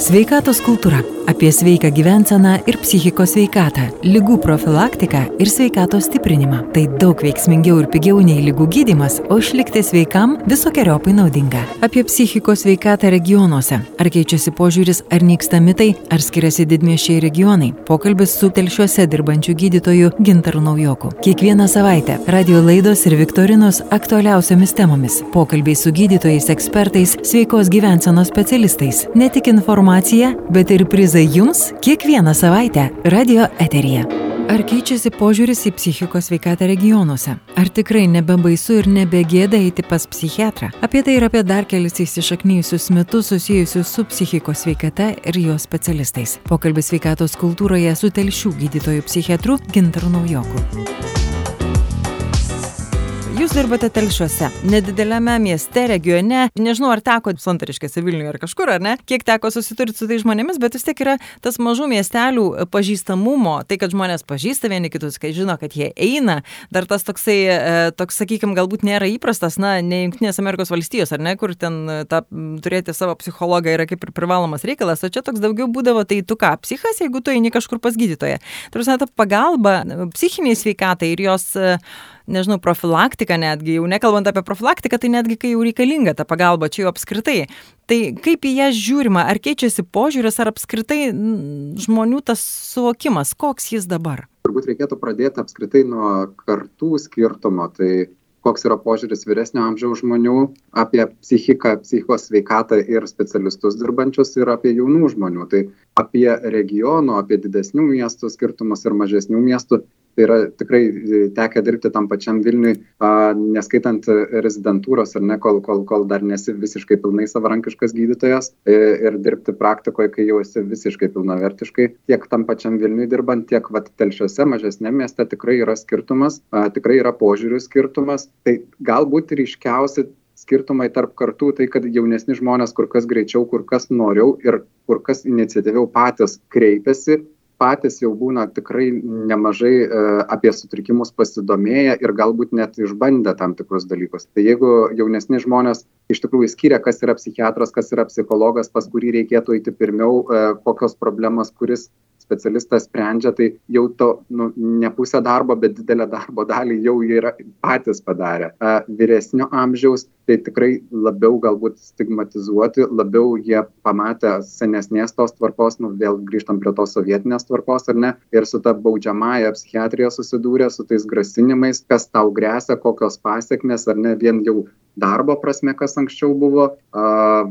Sveikatos kultūra - apie sveiką gyvenseną ir psichikos sveikatą, lygų profilaktiką ir sveikatos stiprinimą. Tai daug veiksmingiau ir pigiau nei lygų gydimas, o išlikti sveikam visokiojopai naudinga. Apie psichikos sveikatą regionuose. Ar keičiasi požiūris, ar nyksta mitai, ar skiriasi didmiešiai regionai. Pokalbis su telšiuose dirbančiu gydytoju Gintaru Naujoku. Kiekvieną savaitę radio laidos ir viktorinos aktualiausiamis temomis. Pokalbiai su gydytojais, ekspertais, sveikos gyvensenos specialistais. Ne tik informacija, bet ir prizai jums kiekvieną savaitę radio eteryje. Ar keičiasi požiūris į psichikos sveikatą regionuose? Ar tikrai nebebaisu ir nebegėda eiti pas psichiatrą? Apie tai ir apie dar kelis įsišaknyjusius metus susijusius su psichikos sveikata ir jos specialistais. Pokalbis sveikatos kultūroje su telšių gydytojų psichiatru Gintaru Naujoku. Jūs dirbate telšiuose, nedidelėme mieste, regione. Nežinau, ar teko Santariškėse Vilniuje ar kažkur, ar ne, kiek teko susiturti su tai žmonėmis, bet vis tiek yra tas mažų miestelių pažįstamumo, tai kad žmonės pažįsta vieni kitus, kai žino, kad jie eina. Dar tas toksai, e, toks, sakykime, galbūt nėra įprastas, na, ne Junktinės Amerikos valstijos, ar ne, kur ten e, ta, turėti savo psichologą yra kaip ir privalomas reikalas, o čia toks daugiau būdavo, tai tu ką, psichas, jeigu tu eini kažkur pas gydytoją. Tarsi ta pagalba psichiniai sveikatai ir jos nežinau, profilaktika netgi, jau nekalbant apie profilaktiką, tai netgi kai jau reikalinga ta pagalba, čia jau apskritai. Tai kaip į ją žiūrima, ar keičiasi požiūris, ar apskritai žmonių tas suvokimas, koks jis dabar? Turbūt reikėtų pradėti apskritai nuo kartų skirtumo. Tai koks yra požiūris vyresnio amžiaus žmonių apie psichiką, psichikos sveikatą ir specialistus dirbančius ir apie jaunų žmonių. Tai apie regionų, apie didesnių miestų skirtumus ir mažesnių miestų tai yra tikrai e, tekę dirbti tam pačiam Vilniui, neskaitant rezidentūros ar ne, kol, kol, kol dar nesi visiškai pilnai savarankiškas gydytojas e, ir dirbti praktikoje, kai jau esi visiškai pilnavertiškai. Tiek tam pačiam Vilniui dirbant, tiek vat, telšiuose mažesnėme mieste tikrai yra skirtumas, tikrai yra požiūrių skirtumas. Tai galbūt ryškiausi skirtumai tarp kartų tai, kad jaunesni žmonės kur kas greičiau, kur kas noriau ir kur kas iniciatyviau patys kreipiasi patys jau būna tikrai nemažai e, apie sutrikimus pasidomėję ir galbūt net išbandę tam tikrus dalykus. Tai jeigu jaunesni žmonės iš tikrųjų skiria, kas yra psichiatras, kas yra psichologas, pas kurį reikėtų eiti pirmiau, e, kokios problemos, kuris specialistas sprendžia, tai jau to nu, ne pusę darbo, bet didelę darbo dalį jau yra patys padarę. Vyresnio amžiaus tai tikrai labiau galbūt stigmatizuoti, labiau jie pamatę senesnės tos tvarkos, nu vėl grįžtam prie tos sovietinės tvarkos ar ne, ir su ta baudžiamąją psichiatrija susidūrė, su tais grasinimais, kas tau grėsia, kokios pasiekmes ar ne vien jau darbo prasme, kas anksčiau buvo,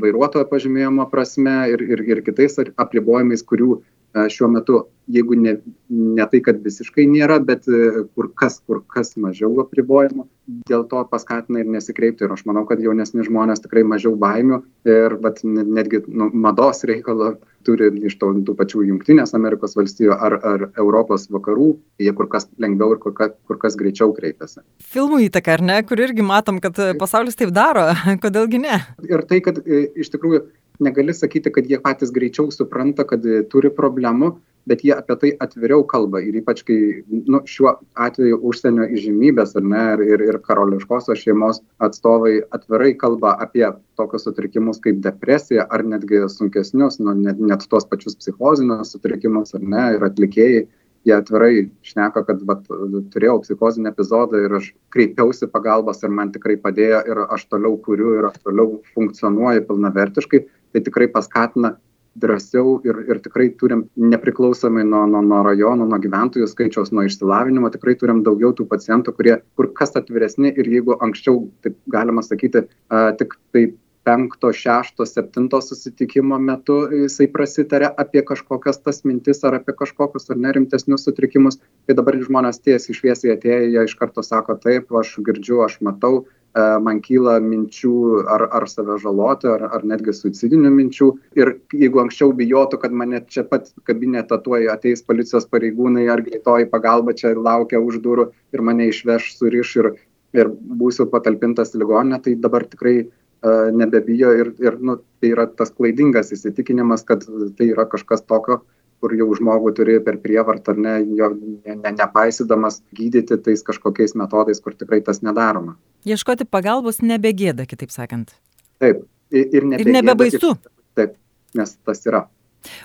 vairuotojo pažymėjimo prasme ir, ir, ir kitais apribojimais, kurių šiuo metu, jeigu ne, ne tai, kad visiškai nėra, bet e, kur kas, kur kas mažiau apribojimų, dėl to paskatina ir nesikreipti. Ir aš manau, kad jaunesni žmonės tikrai mažiau baimių ir bet netgi nu, mados reikalo turi iš to, tų pačių Junktinės Amerikos valstijų ar, ar Europos vakarų, jie kur kas lengviau ir kur kas, kur kas greičiau kreipiasi. Filmų įtaka, ar ne, kur irgi matom, kad pasaulis taip daro, kodėlgi ne? Ir tai, kad e, iš tikrųjų negali sakyti, kad jie patys greičiau supranta, kad e, turi problemų, bet jie apie tai atviriau kalba. Ir ypač, kai nu, šiuo atveju užsienio įžymybės ar ne, ir, ir karališkosios šeimos atstovai atvirai kalba apie tokius sutrikimus kaip depresija ar netgi sunkesnius, nu, net, net tos pačius psichozinius sutrikimus ar ne, ir atlikėjai jie atvirai šneka, kad vat, turėjau psichozinį epizodą ir aš kreipiausi pagalbos ir man tikrai padėjo ir aš toliau kuriu ir aš toliau funkcionuoju pilnavertiškai tai tikrai paskatina drąsiau ir, ir tikrai turim nepriklausomai nuo, nuo, nuo rajonų, nuo gyventojų skaičiaus, nuo išsilavinimo, tikrai turim daugiau tų pacientų, kurie kur kas atviresni ir jeigu anksčiau, taip galima sakyti, a, tik taip penkto, šešto, septinto susitikimo metu jisai prasitarė apie kažkokias tas mintis ar apie kažkokius ar nerimtesnius sutrikimus, tai dabar žmonės tiesiai šviesiai atėję, jie iš karto sako taip, aš girdžiu, aš matau, man kyla minčių ar, ar save žaloti, ar, ar netgi suicidinių minčių. Ir jeigu anksčiau bijotų, kad mane čia pat kabinete tuoj ateis policijos pareigūnai ar greitoji pagalba čia laukia už durų ir mane išveš, suriš ir, ir būsiu patalpintas ligoninė, tai dabar tikrai uh, nebebijo ir, ir nu, tai yra tas klaidingas įsitikinimas, kad tai yra kažkas tokio, kur jau žmogų turi per prievartą ar ne, jo ne, ne, nepaisydamas gydyti tais kažkokiais metodais, kur tikrai tas nedaroma. Ieškoti pagalbos nebegėda, kitaip sakant. Taip. Ir, nebegėda, ir nebebaisu. Taip, nes tas yra.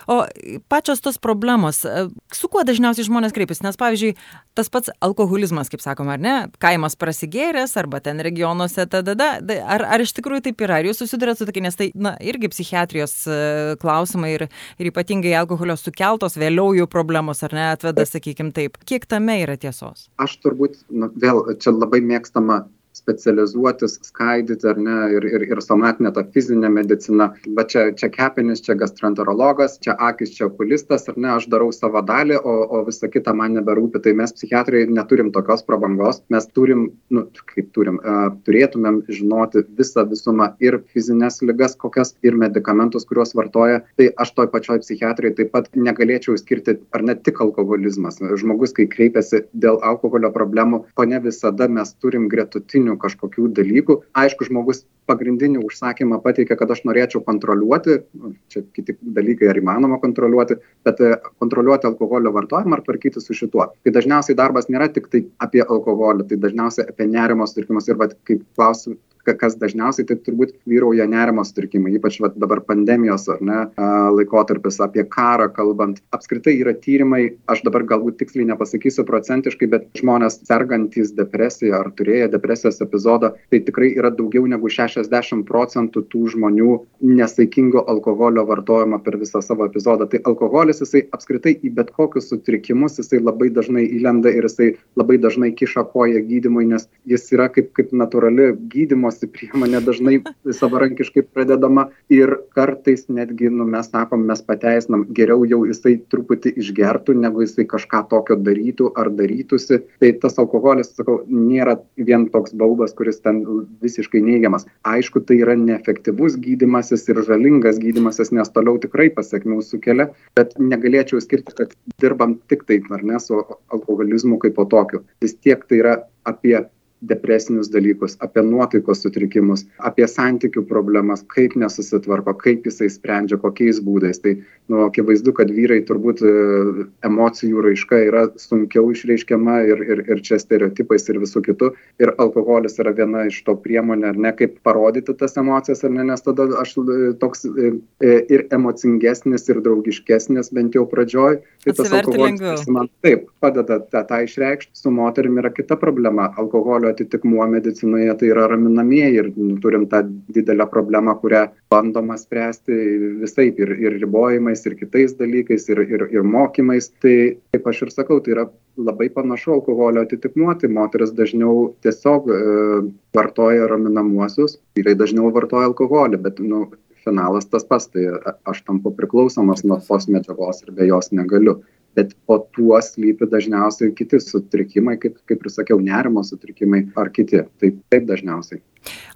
O pačios tos problemos, e, su kuo dažniausiai žmonės kreipiasi? Nes, pavyzdžiui, tas pats alkoholizmas, kaip sakoma, ar ne, kaimas prasigėręs, arba ten regionuose, tada, ar, ar iš tikrųjų taip yra, ar jūs susidurėte su tokia, nes tai, na, irgi psichiatrijos e, klausimai ir, ir ypatingai alkoholio sukeltos vėliau jų problemos, ar ne, atveda, sakykime taip. Kiek tame yra tiesos? Aš turbūt, na, vėl, čia labai mėgstama specializuotis, skaidyti ar ne, ir, ir, ir somatinė ta fizinė medicina. Va čia, čia kepenis, čia gastroenterologas, čia akis, čia okulistas, ar ne, aš darau savo dalį, o, o visa kita man neberūpi. Tai mes psichiatrai neturim tokios prabangos, mes turim, nu, kaip turim, uh, turėtumėm žinoti visą visumą ir fizinės lygas kokias, ir medikamentus, kuriuos vartoja. Tai aš toj pačioj psichiatrai taip pat negalėčiau skirti, ar ne tik alkoholizmas. Žmogus, kai kreipiasi dėl alkoholio problemų, ko ne visada mes turim gretutinių pagrindinių kažkokių dalykų. Aišku, žmogus pagrindinį užsakymą pateikia, kad aš norėčiau kontroliuoti, nu, čia kiti dalykai ar įmanoma kontroliuoti, bet e, kontroliuoti alkoholio vartojimą ar tvarkyti su šituo. Tai dažniausiai darbas nėra tik tai apie alkoholį, tai dažniausiai apie nerimo sutrikimus ir, vat, kaip klausim, kas dažniausiai tai turbūt vyrauja nerimo sutrikimai, ypač vat, dabar pandemijos ar ne laikotarpis, apie karą kalbant. Apskritai yra tyrimai, aš dabar galbūt tiksliai nepasakysiu procentiškai, bet žmonės sergantys depresiją ar turėję depresijos epizodą, tai tikrai yra daugiau negu 60 procentų tų žmonių nesaikingo alkoholio vartojimo per visą savo epizodą. Tai alkoholis jisai apskritai į bet kokius sutrikimus jisai labai dažnai įlenda ir jisai labai dažnai kiša koją gydimui, nes jis yra kaip, kaip natūrali gydimo gydymosi priemonė dažnai savarankiškai pradedama ir kartais netgi, nu, mes sakom, mes pateisinam, geriau jau jisai truputį išgertų, negu jisai kažką tokio darytų ar darytųsi. Tai tas alkoholis, sakau, nėra vien toks baubas, kuris ten visiškai neigiamas. Aišku, tai yra neefektyvus gydimasis ir žalingas gydimasis, nes toliau tikrai pasiekmių sukelia, bet negalėčiau skirti, kad dirbam tik taip, ar ne, su alkoholizmu kaip po tokiu. Vis tiek tai yra apie depresinius dalykus, apie nuotaikos sutrikimus, apie santykių problemas, kaip nesusitvarko, kaip jisai sprendžia, kokiais būdais. Tai nu, akivaizdu, kad vyrai turbūt e, emocijų raiška yra sunkiau išreiškiama ir, ir, ir čia stereotipais ir visų kitų. Ir alkoholis yra viena iš to priemonė, ar ne, kaip parodyti tas emocijas, ar ne, nes tada aš e, toks e, ir emocingesnis, ir draugiškesnis, bent jau pradžioj. Tai tas alkoholis man taip padeda tą, tą išreikšti. Su moterim yra kita problema. Alkoholio atitikmuo medicinoje tai yra raminamieji ir nu, turim tą didelę problemą, kurią bandoma spręsti visaip ir, ir ribojimais, ir kitais dalykais, ir, ir, ir mokymais. Tai, kaip aš ir sakau, tai yra labai panašu alkoholio atitikmuo, tai moteris dažniau tiesiog e, vartoja raminamuosius, vyrai dažniau vartoja alkoholį, bet nu, finalas tas pats, tai aš tampu priklausomas nuo tos medžiagos ir be jos negaliu bet po tuo slypi dažniausiai kiti sutrikimai, kaip, kaip ir sakiau, nerimo sutrikimai ar kiti. Tai taip dažniausiai.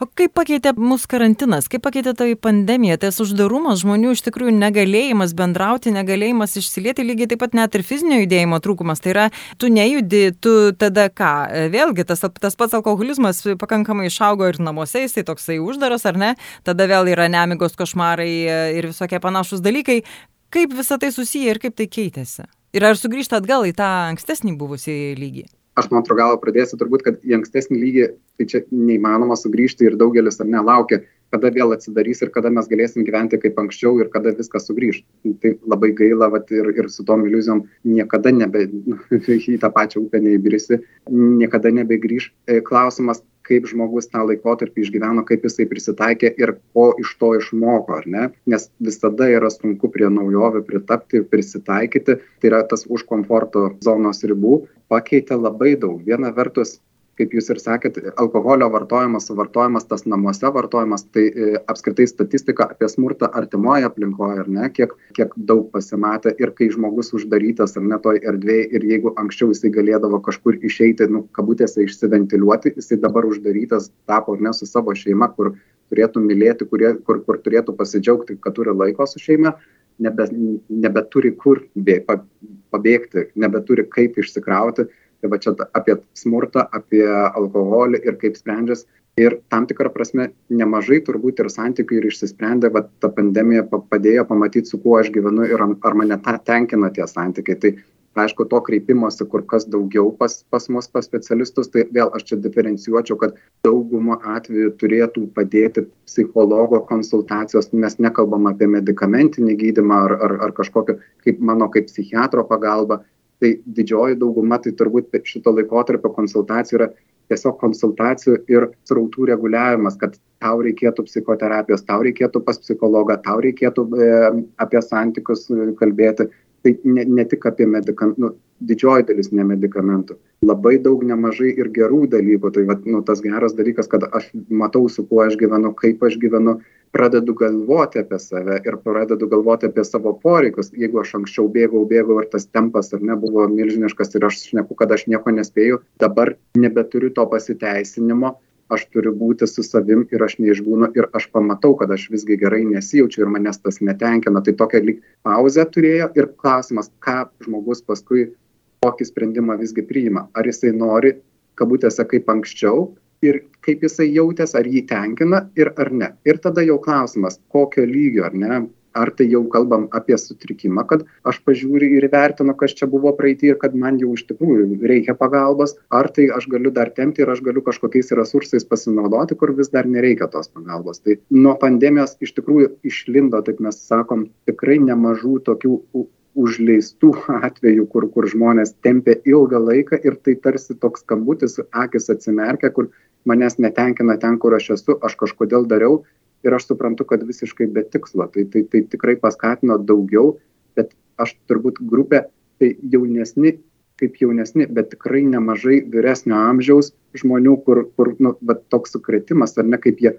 O kaip pakeitė mūsų karantinas, kaip pakeitė tai pandemija, tas uždarumas žmonių iš tikrųjų negalėjimas bendrauti, negalėjimas išsilieti, lygiai taip pat net ir fizinio judėjimo trūkumas. Tai yra, tu nejudi, tu tada ką? Vėlgi, tas, tas pats alkoholizmas pakankamai išaugo ir namuose, jisai toksai uždaras, ar ne? Tada vėl yra nemigos košmarai ir visokie panašus dalykai. Kaip visą tai susiję ir kaip tai keitėsi? Ir ar sugrįžta atgal į tą ankstesnį buvusį lygį? Aš nuo antro galo pradėsiu turbūt, kad į ankstesnį lygį tai čia neįmanoma sugrįžti ir daugelis ar nelaukia, kada vėl atsidarys ir kada mes galėsim gyventi kaip anksčiau ir kada viskas sugrįž. Tai labai gaila, vat, ir, ir su tom iliuzijom niekada nebe, į tą pačią upę neįbrisi, niekada nebegrįž. E, klausimas, kaip žmogus tą laikotarpį išgyveno, kaip jisai prisitaikė ir ko iš to išmoko, ar ne? Nes visada yra sunku prie naujovių pritapti, prisitaikyti, tai yra tas už komforto zonos ribų, pakeitė labai daug. Viena vertus kaip jūs ir sakėt, alkoholio vartojimas, suvartojimas, tas namuose vartojimas, tai e, apskritai statistika apie smurtą artimoje aplinkoje, ar ne, kiek, kiek daug pasimatė ir kai žmogus uždarytas ar ne toj erdvėje ir jeigu anksčiau jisai galėdavo kažkur išeiti, nu, kabutėse išsiventiliuoti, jisai dabar uždarytas tapo ar ne su savo šeima, kur turėtų mylėti, kurie, kur, kur turėtų pasidžiaugti, kad turi laiko su šeima, nebe, nebeturi kur bė, pabėgti, nebeturi kaip išsikrauti tai va čia apie smurtą apie alkoholį ir kaip sprendžias. Ir tam tikra prasme nemažai turbūt ir santykių ir išsisprendė vat ta pandemija pa padėjo pamatyt su kuo aš gyvenu ir ar mane ta tenkina tie santykiai. Tai aišku to kreipimosi kur kas daugiau pas pas mus pas specialistus tai vėl aš čia diferencijuočiau kad dauguma atvejų turėtų padėti psichologo konsultacijos. Mes nekalbam apie medikamentinį gydymą ar ar ar kažkokio kaip mano kaip psichiatro pagalba tai didžioji dauguma tai turbūt šito laikotarpio konsultacijų yra tiesiog konsultacijų ir srautų reguliavimas kad tau reikėtų psichoterapijos tau reikėtų pas psichologą tau reikėtų e, apie santykius kalbėti tai ne ne tik apie medikan nu didžioji dalis ne medikamentų labai daug nemažai ir gerų dalykų. Tai vat nu tas geras dalykas kad aš matau su kuo aš gyvenu kaip aš gyvenu pradedu galvoti apie save ir pradedu galvoti apie savo poreikius. Jeigu aš anksčiau bėgau bėgau ir tas tempas ar ne buvo milžiniškas ir aš šneku kad aš nieko nespėju dabar nebeturiu to pasiteisinimo aš turiu būti su savim ir aš neišbūnu ir aš pamatau kad aš visgi gerai nesijaučiu ir manęs tas netenkina. Tai tokią lyg pauzę turėjo ir klausimas ką žmogus paskui kokį sprendimą visgi priima. Ar jisai nori kabutėse kaip anksčiau ir kaip jisai jautės ar jį tenkina ir ar ne. Ir tada jau klausimas kokio lygio ar ne ar tai jau kalbam apie sutrikimą kad aš pažiūriu ir įvertinu kas čia buvo praeity ir kad man jau iš tikrųjų reikia pagalbos ar tai aš galiu dar tempti ir aš galiu kažkokiais resursais pasinaudoti kur vis dar nereikia tos pagalbos. Tai nuo pandemijos iš tikrųjų išlindo taip mes sakom tikrai nemažų tokių užleistų atvejų kur kur žmonės tempia ilgą laiką ir tai tarsi toks skambutis akys atsimerkia kur manęs netenkina ten kur aš esu aš kažkodėl dariau ir aš suprantu kad visiškai be tikslo. Tai tai tai tikrai paskatino daugiau bet aš turbūt grupė tai jaunesni kaip jaunesni bet tikrai nemažai vyresnio amžiaus žmonių kur kur nu vat toks sukrėtimas ar ne kaip jie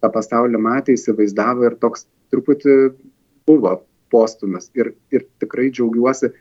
tą pasaulį matė įsivaizdavo ir toks truputį buvo postūmis. Ir ir tikrai džiaugiuosi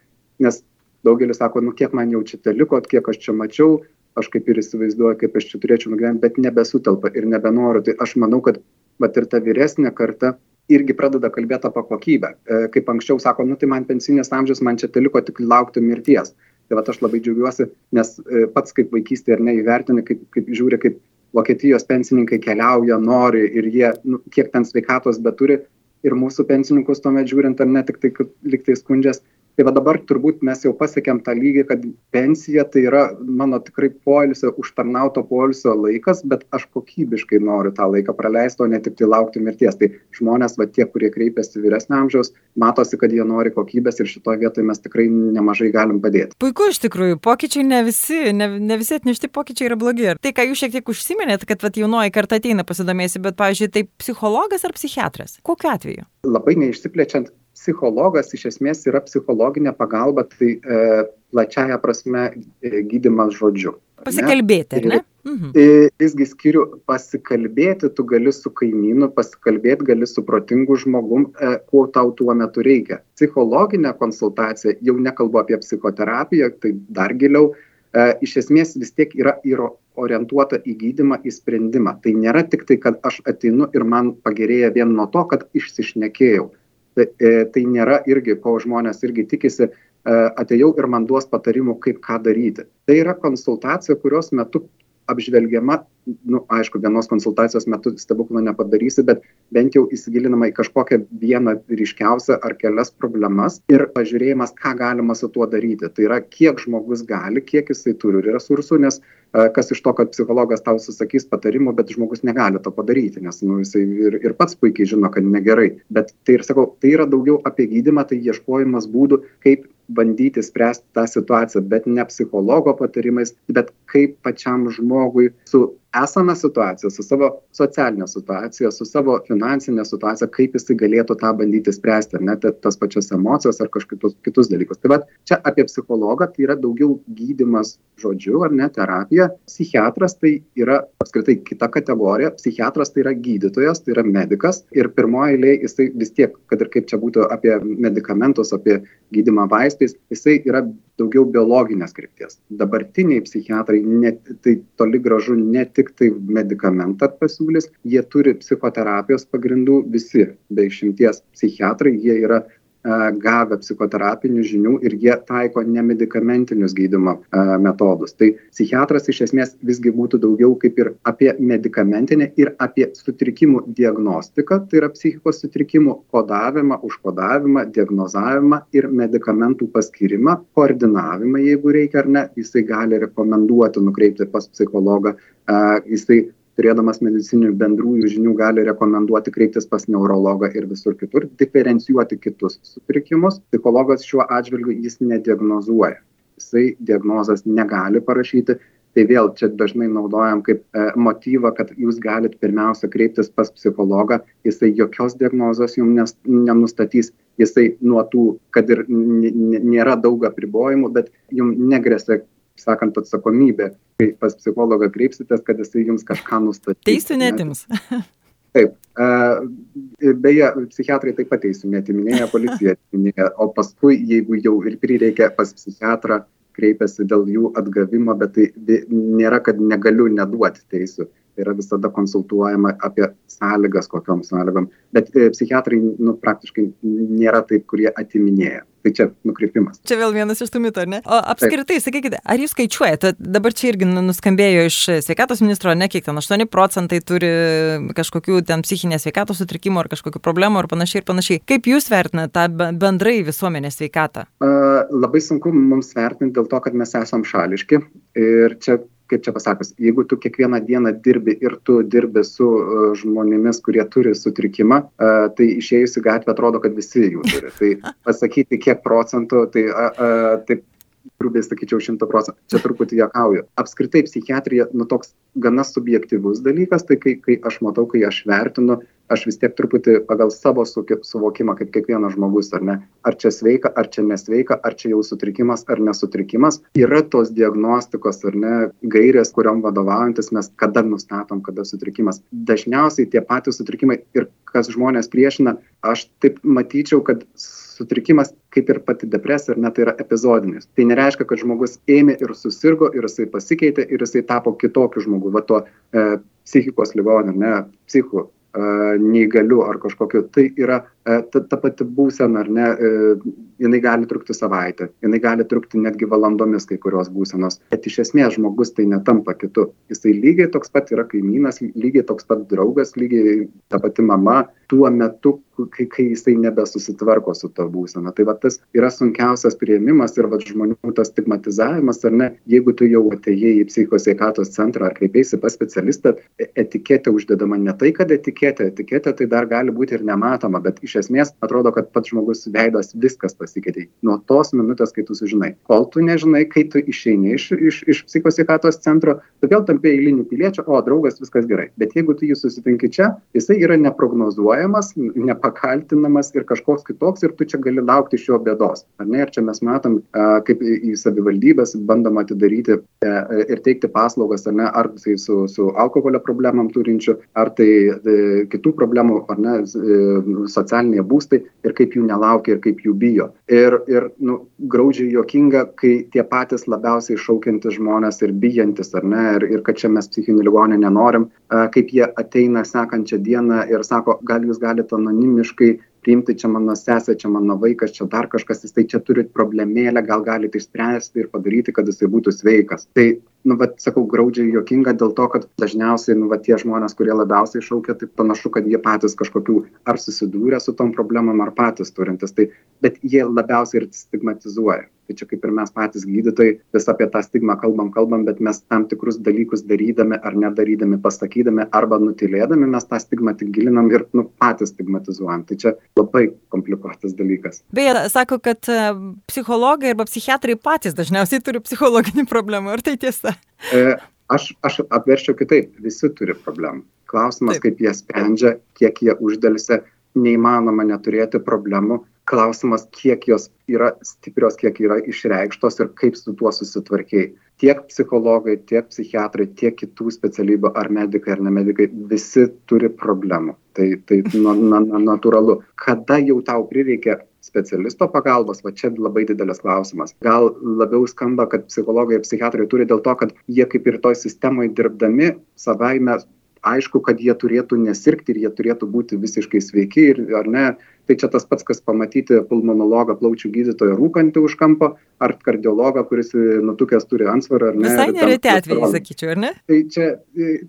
nes daugelis sako nu kiek man jau čia teliko kiek aš čia mačiau aš kaip ir įsivaizduoju kaip aš čia turėčiau nugyvent bet nebesutelpa ir nebenoriu. Tai aš manau kad vat ir ta vyresnė karta irgi pradeda kalbėt apie kokybę. E, kaip anksčiau sako nu tai man pensinis amžius man čia teliko tik laukti mirties. Tai vat aš labai džiaugiuosi nes e, pats kaip vaikystėj ar ne įvertini kaip kaip žiūri kaip vokietijos pensininkai keliauja nori ir jie nu kiek ten sveikatos beturi. Ir mūsų pensininkus tuomet žiūrint ar ne tiktai kad lygtai skundžias tai va dabar turbūt mes jau pasiekėm tą lygį kad pensija tai yra mano tikrai poilsio užtarnauto poilsio laikas bet aš kokybiškai noriu tą laiką praleist o ne tiktai laukti mirties. Tai žmonės va tie kurie kreipiasi vyresnio amžiaus matosi kad jie nori kokybės ir šitoj vietoj mes tikrai nemažai galim padėti. Puiku iš tikrųjų pokyčiai ne visi ne ne visi atnešti pokyčiai yra blogi. Ir tai ką jūs šiek tiek užsiminėt kad vat jaunoji karta ateina pasidomėjusi bet pavyzdžiui tai psichologas ar psichiatras? Kokiu atveju? Labai neišsiplečiant psichologas iš esmės yra psichologinė pagalba, tai e, plačiaja prasme e, gydimas žodžiu. Pasikalbėti, ne? Mhm. Visgi skiriu pasikalbėti, tu gali su kaimynu, pasikalbėti gali su protingu žmogum, e, ko tau tuo metu reikia. Psichologinė konsultacija, jau nekalbu apie psichoterapiją, tai dar giliau, e, iš esmės vis tiek yra ir orientuota į gydimą, į sprendimą. Tai nėra tik tai, kad aš ateinu ir man pagerėja vien nuo to, kad išsišnekėjau tai, e, tai nėra irgi, ko žmonės irgi tikisi, e, atėjau ir man duos patarimų, kaip ką daryti. Tai yra konsultacija, kurios metu apžvelgiama nu aišku vienos konsultacijos metu stebuklo nepadarysi bet bent jau įsigilinama į kažkokią vieną ryškiausią ar kelias problemas ir pažiūrėjimas ką galima su tuo daryti. Tai yra kiek žmogus gali kiek jisai turi resursų nes a kas iš to kad psichologas tau susakys patarimų bet žmogus negali to padaryti nes nu jisai ir ir pats puikiai žino kad negerai. Bet tai ir sakau tai yra daugiau apie gydymą tai ieškojimas būdų kaip bandyti spręsti tą situaciją bet ne psichologo patarimais bet kaip pačiam žmogui su esama situacija su savo socialine situacija su savo finansine situacija kaip jisai galėtų tą bandyti spręsti ar ne ta tas pačias emocijas ar kažkokius kitus dalykus. Tai vat čia apie psichologą tai yra daugiau gydymas žodžiu ar ne terapija. Psichiatras tai yra apskritai kita kategorija. Psichiatras tai yra gydytojas tai yra medikas ir pirmoj eilėj jisai vis tiek kad ir kaip čia būtų apie medikamentus apie gydymą vaistais jisai yra daugiau biologinės krypties. Dabartiniai psichiatrai ne tai toli gražu ne tiktai medikamentą pasiūlys jie turi psichoterapijos pagrindų visi be išimties psichiatrai jie yra gavę psichoterapinių žinių ir jie taiko nemedikamentinius gydymo metodus. Tai psichiatras iš esmės visgi būtų daugiau kaip ir apie medikamentinę ir apie sutrikimų diagnostiką, tai yra psichikos sutrikimų kodavimą, užkodavimą, diagnozavimą ir medikamentų paskirimą, koordinavimą, jeigu reikia ar ne, jisai gali rekomenduoti nukreipti pas psichologą, jisai turėdamas medicininių bendrųjų žinių gali rekomenduoti kreiptis pas neurologą ir visur kitur, diferencijuoti kitus sutrikimus. Psichologas šiuo atžvilgiu jis nediagnozuoja. Jisai diagnozas negali parašyti. Tai vėl čia dažnai naudojam kaip e, motyvą, kad jūs galite pirmiausia kreiptis pas psichologą, jisai jokios diagnozos jums nenustatys, jisai nuo tų, kad ir nėra daug apribojimų, bet jums negresia sakant, atsakomybė, kai pas psichologą kreipsitės, kad jisai jums kažką nustatys. Teisų netims. Taip. Beje, psichiatrai taip pat teisų netiminėja, policija atiminėja, o paskui, jeigu jau ir prireikia pas psichiatrą, kreipiasi dėl jų atgavimo, bet tai nėra, kad negaliu neduoti teisų. Tai yra visada konsultuojama apie sąlygas, kokiam sąlygom. Bet e, psichiatrai nu, praktiškai nėra taip, kurie atiminėja. Tai čia nukrypimas. Čia vėl vienas iš tų mitų, ar ne? O apskritai, Taip. sakykite, ar jūs skaičiuojate, dabar čia irgi nu, nuskambėjo iš sveikatos ministro, ne kiek ten 8 procentai turi kažkokių ten psichinės sveikatos sutrikimų ar kažkokių problemų ar panašiai ir panašiai. Kaip jūs vertinate tą bendrai visuomenės sveikatą? Uh, labai sunku mums vertinti dėl to, kad mes esam šališki ir čia kaip čia pasakius, jeigu tu kiekvieną dieną dirbi ir tu dirbi su uh, žmonėmis, kurie turi sutrikimą, uh, tai išėjus į gatvę atrodo, kad visi jų turi. Tai pasakyti, kiek procentų, tai uh, uh, taip grubiai sakyčiau, šimta procentų. Čia truputį juokauju. Apskritai psichiatrija, nu toks gana subjektivus dalykas, tai kai, kai aš matau, kai aš vertinu, aš vis tiek truputį pagal savo suvokimą, kaip kiekvienas žmogus, ar ne, ar čia sveika, ar čia nesveika, ar čia jau sutrikimas, ar nesutrikimas, yra tos diagnostikos, ar ne, gairės, kuriam vadovaujantis mes kada nustatom, kada sutrikimas. Dažniausiai tie patys sutrikimai ir kas žmonės priešina, aš taip matyčiau, kad sutrikimas kaip ir pati depresija, ar ne, tai yra epizodinis. Tai nereiškia, kad žmogus ėmė ir susirgo ir jisai pasikeitė ir jisai tapo kitokiu žmogu, va to e, psichikos ligoniu, ne, psichu neįgaliu ar kažkokiu. Tai yra ta, ta pati būsena, ar ne, jinai gali trukti savaitę, jinai gali trukti netgi valandomis kai kurios būsenos. Bet iš esmės žmogus tai netampa kitu. Jisai lygiai toks pat yra kaimynas, lygiai toks pat draugas, lygiai ta pati mama tuo metu, kai, kai jisai nebesusitvarko su to būsena. Tai va tas yra sunkiausias prieimimas ir va žmonių tas stigmatizavimas, ar ne, jeigu tu jau atėjai į psichikos sveikatos centrą ar kreipėsi pas specialistą, e, etiketė uždedama ne tai, kad etiketė, etiketė tai dar gali būti ir nematoma, bet iš esmės atrodo, kad pats žmogus veidas viskas pasikeitė. Nuo tos minutės, kai tu sužinai. Kol tu nežinai, kai tu išeini iš, iš, iš psichikos sveikatos centro, tu vėl tampi eiliniu piliečiu, o draugas viskas gerai. Bet jeigu tu jį susitinki čia, jisai yra neprognozuojamas, nepakaltinamas ir kažkoks kitoks ir tu čia gali laukti iš jo bėdos. Ar ne? Ir čia mes matom, kaip į savivaldybės bandoma atidaryti e, ir teikti paslaugas, ar ne, ar tai su, su alkoholio problemam turinčiu, ar tai e, kitų problemų, ar ne, e, socialiniai būstai ir kaip jų nelaukia ir kaip jų bijo. Ir, ir nu, graudžiai jokinga, kai tie patys labiausiai šaukiantys žmonės ir bijantis, ar ne, ir, ir kad čia mes psichinių ligonių nenorim, kaip jie ateina sekančią dieną ir sako, gal jūs galite anonimiškai priimti čia mano sesė, čia mano vaikas, čia dar kažkas, jisai čia turi problemėlę, gal galite išspręsti ir padaryti, kad jisai būtų sveikas. Tai, nu, bet sakau, graudžiai jokinga dėl to, kad dažniausiai, nu, va, tie žmonės, kurie labiausiai šaukia, tai panašu, kad jie patys kažkokių ar susidūrė su tom problemom, ar patys turintis, tai, bet jie labiausiai ir stigmatizuoja tai čia kaip ir mes patys gydytojai vis apie tą stigmą kalbam kalbam bet mes tam tikrus dalykus darydami ar nedarydami pasakydami arba nutylėdami mes tą stigmą tik gilinam ir nu patys stigmatizuojam. Tai čia labai komplikuotas dalykas. Beje sako kad e, psichologai arba psichiatrai patys dažniausiai turi psichologinių problemų ar tai tiesa? E, aš aš apverčiau kitaip. Visi turi problemų. Klausimas Taip. kaip jie sprendžia kiek jie uždelsia neįmanoma neturėti problemų klausimas kiek jos yra stiprios kiek yra išreikštos ir kaip su tuo susitvarkei. Tiek psichologai tiek psichiatrai tiek kitų specialybių ar medikai ar ne medikai visi turi problemų. Tai tai na na na natūralu. Kada jau tau prireikia specialisto pagalbos va čia labai didelis klausimas. Gal labiau skamba kad psichologai ir psichiatrai turi dėl to kad jie kaip ir toj sistemoj dirbdami savaime aišku, kad jie turėtų nesirgti ir jie turėtų būti visiškai sveiki ir ar ne. Tai čia tas pats, kas pamatyti pulmonologą, plaučių gydytoją rūkantį už kampo, ar kardiologą, kuris nutukęs turi ansvarą, ar ne. Visai nereti atvejai, sakyčiau, ar ne? Tai čia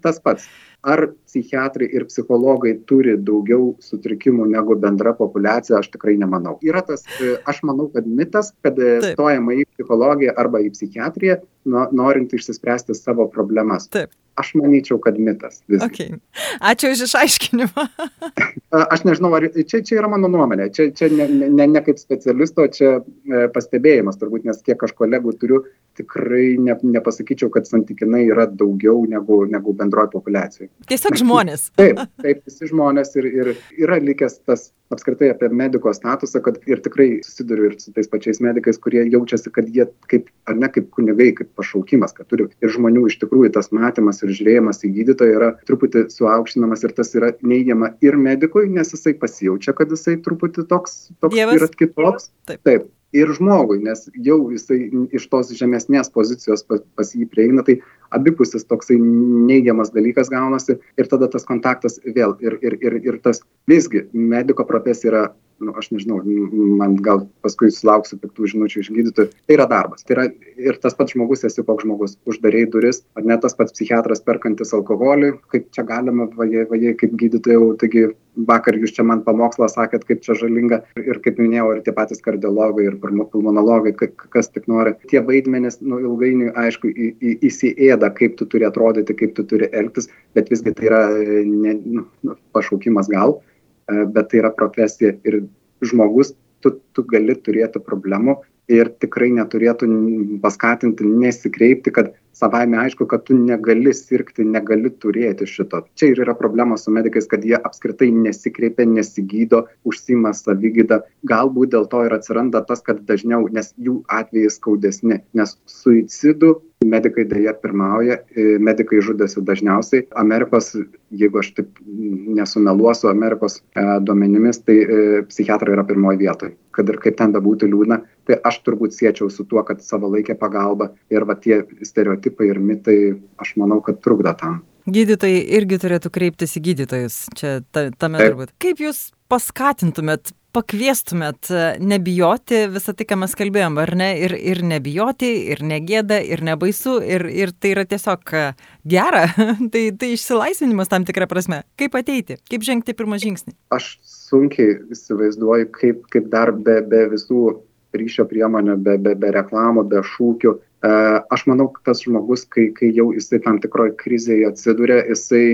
tas pats ar psichiatrai ir psichologai turi daugiau sutrikimų negu bendra populiacija, aš tikrai nemanau. Yra tas, e, aš manau, kad mitas, kad e, stojama į psichologiją arba į psichiatriją, norint išsispręsti savo problemas. Taip. Aš manyčiau, kad mitas. Okay. Ačiū už išaiškinimą. aš nežinau, ar čia, čia yra mano nuomonė, čia, čia ne, ne, ne kaip specialisto, čia e, pastebėjimas turbūt, nes kiek aš kolegų turiu, tikrai ne, nepasakyčiau, kad santykinai yra daugiau negu, negu bendroji populiacija. Tiesiog žmonės. taip, taip, visi žmonės ir, ir yra likęs tas apskritai apie mediko statusą, kad ir tikrai susiduriu ir su tais pačiais medikais, kurie jaučiasi, kad jie kaip, ar ne kaip kunigai, kaip pašaukimas, kad turi ir žmonių iš tikrųjų tas matymas ir žiūrėjimas į gydytoją yra truputį suaukštinamas ir tas yra neigiama ir medikui, nes jisai pasijaučia, kad jisai truputį toks, toks Dievas. yra kitoks. Taip. Taip ir žmogui, nes jau jisai iš tos žemesnės pozicijos pas, jį prieina, tai abipusis toksai neigiamas dalykas gaunasi ir tada tas kontaktas vėl ir, ir, ir, ir tas visgi mediko profesija yra nu, aš nežinau, man gal paskui sulauksiu piktų žinučių iš gydytojų, tai yra darbas. Tai yra ir tas pats žmogus esi koks žmogus, uždariai duris, ar ne tas pats psichiatras perkantis alkoholį, kaip čia galima, vajai, vajai kaip gydytojų, taigi vakar jūs čia man pamokslą sakėt, kaip čia žalinga ir kaip minėjau, ir tie patys kardiologai, ir pulmonologai, kas tik nori. Tie vaidmenys, nu, ilgainiui, aišku, į, į, įsiėda, kaip tu turi atrodyti, kaip tu turi elgtis, bet visgi tai yra ne, nu, pašaukimas gal bet tai yra profesija ir žmogus, tu, tu gali turėti problemų ir tikrai neturėtų paskatinti nesikreipti, kad savaime aišku, kad tu negali sirgti, negali turėti šito. Čia ir yra problema su medikais, kad jie apskritai nesikreipia, nesigydo, užsima savygydą. Galbūt dėl to ir atsiranda tas, kad dažniau, nes jų atvejai skaudesni, nes suicidų medikai dėja pirmauja, e, medikai žudėsi dažniausiai. Amerikos, jeigu aš taip nesumeluosiu Amerikos e, duomenimis, tai e, psichiatrai yra pirmoji vietoje. Kad ir kaip ten bebūtų liūdna, tai aš turbūt siečiau su tuo, kad savalaikė pagalba ir va tie stereotipai ir mitai, aš manau, kad trukdo tam. Gydytojai irgi turėtų kreiptis į gydytojus, čia ta, tame turbūt. Kaip jūs paskatintumėt pakviestumėt e, nebijoti visą tai, ką mes kalbėjom, ar ne? Ir, ir nebijoti, ir negėda, ir nebaisu, ir, ir tai yra tiesiog e, gera, tai, tai išsilaisvinimas tam tikrą prasme. Kaip ateiti, kaip žengti pirmą žingsnį? Aš sunkiai įsivaizduoju, kaip, kaip dar be, be visų ryšio priemonių, be, be, be reklamų, be šūkių. E, aš manau, kad tas žmogus, kai, kai jau jisai tam tikroje krizėje atsiduria, jisai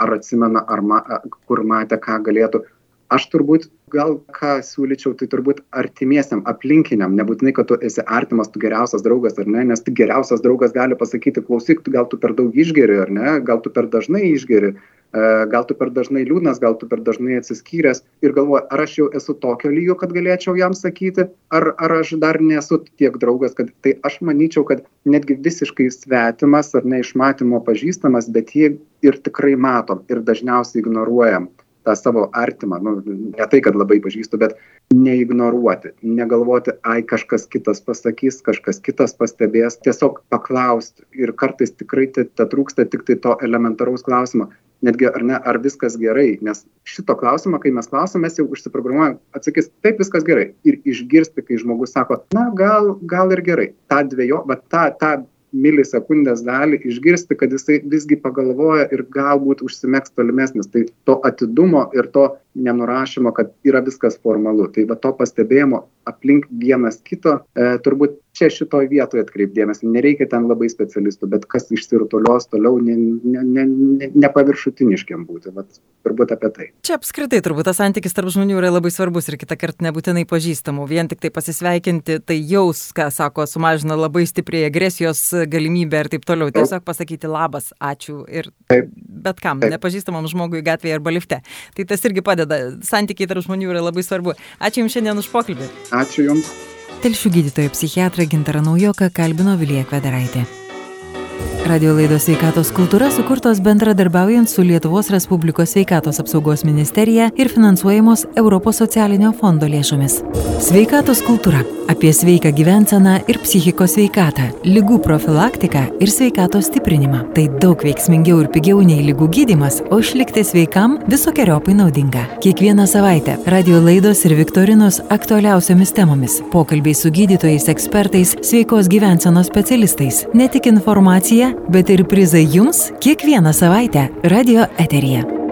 ar atsimena, ar ma, kur matė, ką galėtų aš turbūt gal ką siūlyčiau, tai turbūt artimiesiam, aplinkiniam, nebūtinai, kad tu esi artimas, tu geriausias draugas ar ne, nes tik geriausias draugas gali pasakyti, klausyk, gal tu per daug išgeri ar ne, gal tu per dažnai išgeri, e, gal tu per dažnai liūdnas, gal tu per dažnai atsiskyręs ir galvoju, ar aš jau esu tokio lygio, kad galėčiau jam sakyti, ar, ar aš dar nesu tiek draugas, kad tai aš manyčiau, kad netgi visiškai svetimas ar neišmatymo pažįstamas, bet jį ir tikrai matom ir dažniausiai ignoruojam tą savo artimą, nu, ne tai, kad labai pažįstu, bet neignoruoti, negalvoti, ai kažkas kitas pasakys, kažkas kitas pastebės, tiesiog paklausti ir kartais tikrai te, te trūksta tik tai to elementaraus klausimo, netgi ar ne, ar viskas gerai, nes šito klausimo, kai mes klausome, mes jau užsiprogramuojam, atsakys, taip viskas gerai. Ir išgirsti, kai žmogus sako, na gal, gal ir gerai. Ta dviejo, bet ta, ta milisekundės dalį išgirsti, kad jisai visgi pagalvoja ir galbūt užsimegs tolimesnis. Tai to atidumo ir to nenurašymo, kad yra viskas formalu. Tai va to pastebėjimo aplink vienas kito, e, turbūt čia šitoje vietoje atkreipdėmės. Nereikia ten labai specialistų, bet kas išsirutulios toliau, nepaviršutiniškiam ne, ne, ne būti. Vat, turbūt apie tai. Čia apskritai turbūt tas santykis tarp žmonių yra labai svarbus ir kitą kartą nebūtinai pažįstamų. Vien tik tai pasisveikinti, tai jaus, ką sako, sumažina labai stipriai agresijos galimybę ir taip toliau. Tiesiog pasakyti labas, ačiū ir taip. bet kam, taip. nepažįstamam žmogui gatvėje arba lifte. Tai tas irgi padeda padeda. Santykiai tarp žmonių yra labai svarbu. Ačiū Jums šiandien už pokalbį. Ačiū Jums. Telšių gydytojo psichiatrą Gintarą Naujoką kalbino Vilija Kvedaraitė. Radio laidos sveikatos kultūra sukurtos bendradarbiaujant su Lietuvos Respublikos sveikatos apsaugos ministerija ir finansuojamos Europos socialinio fondo lėšomis. Sveikatos kultūra - apie sveiką gyvenseną ir psichikos sveikatą, lygų profilaktiką ir sveikatos stiprinimą. Tai daug veiksmingiau ir pigiau nei lygų gydimas, o išlikti sveikam visokiojopai naudinga. Kiekvieną savaitę radio laidos ir viktorinos aktualiausiomis temomis - pokalbiai su gydytojais, ekspertais, sveikos gyvensenos specialistais. Ne tik informacija, bet ir prizai jums kiekvieną savaitę radio eteryje.